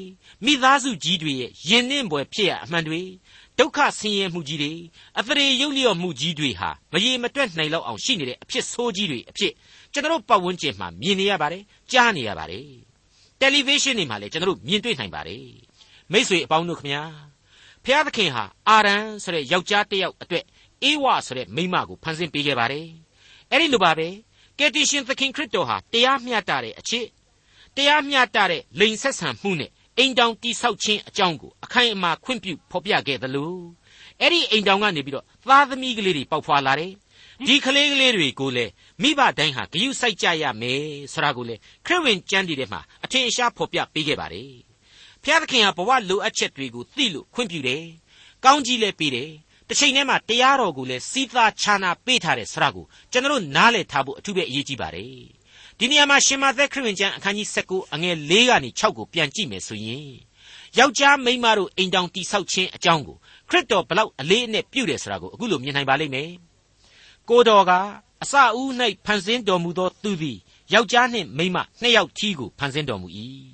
မိသားစုကြီးတွေရဲ့ယဉ်နှင်းပွဲဖြစ်ရအမှန်တွေဒုက္ခဆင်းရဲမှုကြီးတွေအသရေရုပ်လျော့မှုကြီးတွေဟာမရေမတွက်နိုင်လောက်အောင်ရှိနေတဲ့အဖြစ်ဆိုးကြီးတွေအဖြစ်ကျွန်တော်ပတ်ဝန်းကျင်မှာမြင်နေရပါတယ်ကြားနေရပါတယ်တယ်လီဗေးရှင်းတွေမှာလည်းကျွန်တော်မြင်တွေ့နိုင်ပါတယ်မိတ်ဆွေအပေါင်းတို့ခမညာဖျားသခင်ဟာအာရန်ဆိုတဲ့ယောက်ျားတစ်ယောက်အတွက်အေဝဆိုတဲ့မိန်းမကိုဖန်ဆင်းပေးခဲ့ပါတယ်အဲ့ဒီလိုပါပဲကယ်တင်ရှင်သခင်ခရစ်တော်ဟာတရားမျှတတဲ့အချစ် တရားမျှတတဲ့လိန်ဆက်ဆံမှုနဲ့အိမ်တောင်တိဆောက်ခြင်းအကြောင်းကိုအခိုင်အမာခွင့်ပြုဖော်ပြခဲ့သလိုအဲ့ဒီအိမ်တောင်ကနေပြီးတော့သားသမီးကလေးတွေပေါက်ဖွာလာတယ်ဒီကလေးကလေးတွေကိုလည်းမိဘတိုင်းဟာဂယုစိုက်ကြရမယ်ဆိုတာကိုလေခရစ်ဝင်ကျမ်းဒီထဲမှာအထင်အရှားဖော်ပြပေးခဲ့ပါတယ်ဖျားသခင်ဟာဘဝလိုအပ်ချက်တွေကိုသိလို့ခွင့်ပြုတယ်ကောင်းကြီးလည်းပေးတယ်တစ်ချိန်တည်းမှာတရားတော်ကိုလည်းစီးသားခြာနာပေးထားတဲ့ဆရာကိုကျွန်တော်နားလည်ထားဖို့အထူးပဲအရေးကြီးပါတယ် ဒီနေရာမှာရှင်မသက်ခရစ်ဝင်ကျမ်းအခန်းကြီး19အငယ်4ကနေ6ကိုပြန်ကြည့်မယ်ဆိုရင်ယောက်ျားမိန်းမတို့အိမ်တောင်တိဆောက်ခြင်းအကြောင်းကိုခရစ်တော်ဘလောက်အလေးအနက်ပြုတယ်ဆိုတာကိုအခုလိုမြင်နိုင်ပါလိမ့်မယ်ကိုတော်ကအစအဦး၌ဖန်ဆင်းတော်မူသောသူသည်ယောက်ျားနှင့်မိန်းမနှစ်ယောက်ထီးကိုဖန်ဆင်းတော်မူ၏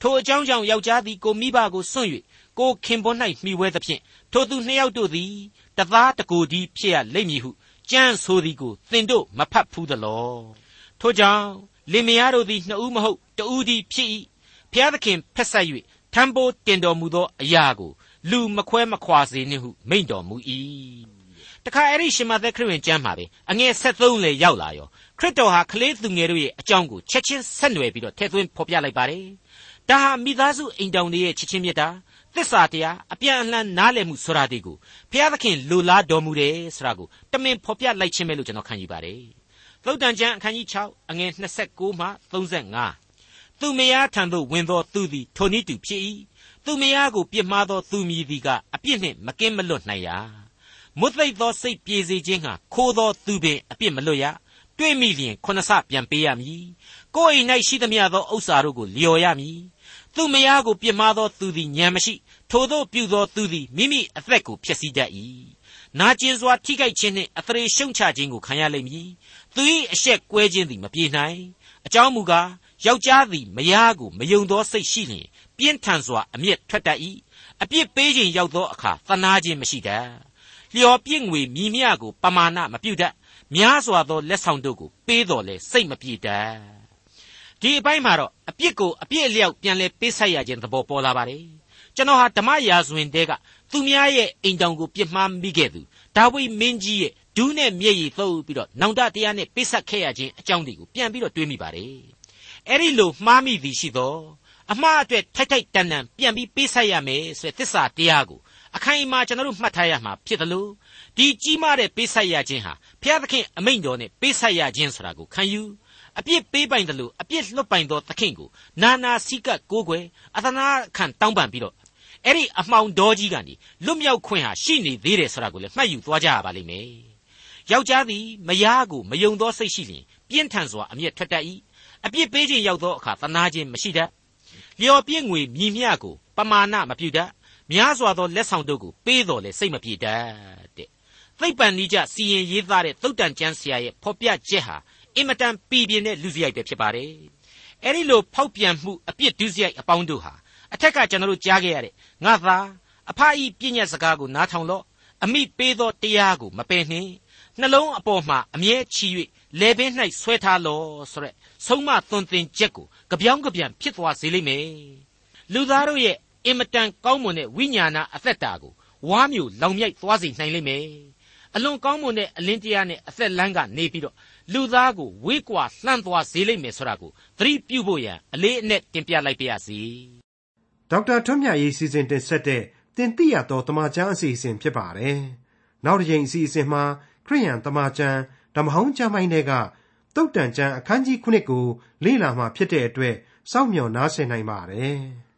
ထိုအကြောင်းကြောင့်ယောက်ျားသည်ကိုမိဘကိုစွန့်၍ကိုခင်ပွန်း၌မှီဝဲသဖြင့်ထိုသူနှစ်ယောက်တို့သည်တတသားတကိုယ်ဒီဖြစ်ရလိမ့်မည်ဟုကြံဆိုသည်ကိုသင်တို့မဖတ်ဘူးသလောထို့ကြောင့် လင်မယားတို့သည်နှစ်ဦးမဟုတ်တဦးသည်ဖြစ်၏ဖျားသခင်ဖက်ဆက်၍ထံပိုးတင်တော်မူသောအရာကိုလူမခွဲမခွာစေနှင့်ဟုမိန့်တော်မူ၏တခါအဲ့ဒီရှင်မသက်ခရစ်ဝင်ကျမ်းမှာပဲအငယ်73လေရောက်လာရောခရစ်တော်ဟာကလေးသူငယ်တို့ရဲ့အကြောင်းကိုချက်ချင်းဆက်နွယ်ပြီးတော့ထည့်သွင်းဖော်ပြလိုက်ပါတယ်ဒါဟာမိသားစုအိမ်တောင်တွေရဲ့ချစ်ချင်းမြတ်တာသစ္စာတရားအပြန်အလှန်နားလည်မှုဆိုတာဒီကိုဘုရားသခင်လိုလားတော်မူတယ်ဆိုတာကိုတမင်ဖော်ပြလိုက်ခြင်းပဲလို့ကျွန်တော်ခံယူပါတယ် သုတ်တန်ကျမ်းအခန်းကြီး6အငယ်29မှ35သူမယားထံသို့ဝင်သောသူသည်ထိုနည်းတူဖြစ်၏သူမယားကိုပြစ်မှားသောသူမည်သည်ကအပြစ်နှင့်မကင်းမလွတ်နိုင်ရာမွတ်သိပ်သောစိတ်ပြေစေခြင်းဟာခိုးသောသူပင်အပြစ်မလွတ်ရတွေ့မိလျင်ခုနစပြန်ပေးရမည်ကိုယ်အိမ်၌ရှိသမျှသောဥစ္စာတို့ကိုလျော်ရမည်သူမယားကိုပြစ်မှားသောသူသည်ဉာဏ်မရှိထိုသောပြုသောသူသည်မိမိအသက်ကိုဖျက်ဆီးတတ်၏နာကျင်စွာထိခိုက်ခြင်းနှင့်အသရေရှုံချခြင်းကိုခံရလိမ့်မည် သူ၏အရှက်ကွဲခြင်းသည်မပြေနိုင်အကြောင်းမူကားယောက်ျားသည်မယားကိုမယုံသောစိတ်ရှိလျင်ပြင်းထန်စွာအမျက်ထွက်တတ်၏အပြစ်ပေးခြင်းရောက်သောအခါသနာခြင်းမရှိတတ်လျော်ပြည့်ငွေမြည်မြကိုပမာဏမပြုတတ်များစွာသောလက်ဆောင်တို့ကိုပေးတော်လဲစိတ်မပြေတတ်ဒီအပိုင်းမှာတော့အပြစ်ကိုအပြစ်အလျောက်ပြန်လဲပေးဆက်ရခြင်းသဘောပေါ်လာပါတယ်ကျွန်တော်ဟာဓမ္မရာဇဝင်တဲကသူများရဲ့အိမ်တောင်ကိုပြစ်မှားမိခဲ့သူဒါဝိမင်းကြီးရဲ့ ဒူးနဲ့မျက်ရည်သုတ်ပြီးတော့နောင်တတရားနဲ့ပိဆက်ခဲ့ရခြင်းအကြောင်းတွေကိုပြန်ပြီးတော့တွေးမိပါတယ်အဲ့ဒီလိုမှားမိသည်ရှိတော့အမှားအတွက်ထိုက်ထိုက်တန်တန်ပြန်ပြီးပေးဆက်ရမယ်ဆိုတဲ့သစ္စာတရားကိုအခိုင်အမာကျွန်တော်တို့မှတ်ထားရမှာဖြစ်တယ်လို့ဒီကြီးမားတဲ့ပေးဆက်ရခြင်းဟာဘုရားသခင်အမိန့်တော်နဲ့ပေးဆက်ရခြင်းဆိုတာကိုခံယူအပြစ်ပေးပိုင်တယ်လို့အပြစ်လွတ်ပိုင်သောသခင်ကိုနာနာစီကတ်ကိုးကွယ်အသနာခံတောင်းပန်ပြီးတော့အဲ့ဒီအမှောင်တော်ကြီးကနေလွတ်မြောက်ခွင့်ဟာရှိနေသေးတယ်ဆိုတာကိုလည်းမှတ်ယူသွားကြရပါလိမ့်မယ် ယောက်ျားသည်မယားကိုမယုံသောစိတ်ရှိလျင်ပြင်းထန်စွာအမျက်ထွက်တတ်၏အပြစ်ပေးခြင်းရောက်သောအခါသနာခြင်းမရှိတတ်လျော်ပြည့်ငွေမြည်မြကိုပမာဏမပြုတတ်များစွာသောလက်ဆောင်တို့ကိုပေးတော်လဲစိတ်မပြေတတ်တဲ့သိပ္ပံနိကြစီရင်ရေးသားတဲ့သုတ်တန်ကျမ်းဆရာရဲ့ဖော်ပြချက်ဟာအင်မတန်ပြည်ပြင်းတဲ့လူစရိုက်ပဲဖြစ်ပါတယ်အဲ့ဒီလိုဖောက်ပြန်မှုအပြစ်ဒုစရိုက်အပေါင်းတို့ဟာအထက်ကကျွန်တော်တို့ကြားခဲ့ရတဲ့ငါသာအဖအီပြည့်ညက်စကားကိုနားထောင်လော့အမိပေးသောတရားကိုမပယ်နှင့် နှလုံးအပေါ်မှာအမြဲချီ၍လေပင်၌ဆွဲထားလော့ဆိုရက်ဆုံးမသွန်သင်ချက်ကိုကြပြောင်းကြပြန်ဖြစ်သွားစေလိမ့်မယ်လူသားတို့ရဲ့အင်မတန်ကောင်းမွန်တဲ့ဝိညာဏအသက်တာကိုဝါမျိုးလောင်မြိုက်သွားစေနိုင်လိမ့်မယ်အလွန်ကောင်းမွန်တဲ့အလင်းတရားနဲ့အသက်လန်းကနေပြီးတော့လူသားကိုဝေးကွာလှမ်းသွားစေလိမ့်မယ်ဆိုတာကိုသတိပြုဖို့ရန်အလေးအနက်တင်ပြလိုက်ပါရစေဒေါက်တာထွန်းမြတ်ရေးစီစဉ်တင်ဆက်တဲ့တင်ပြရတော်တမချန်းအစီအစဉ်ဖြစ်ပါတယ်နောက်တစ်ချိန်အစီအစဉ်မှာခ ရိယန်တမချန်းဓမ္မဟောင်းကျမ်းပိုင်းတွေကတုတ်တန်ကျမ်းအခန်းကြီး9ကိုလေ့လာမှဖြစ်တဲ့အတွက်စောင့်မျှော်နားဆင်နိုင်ပါတယ်။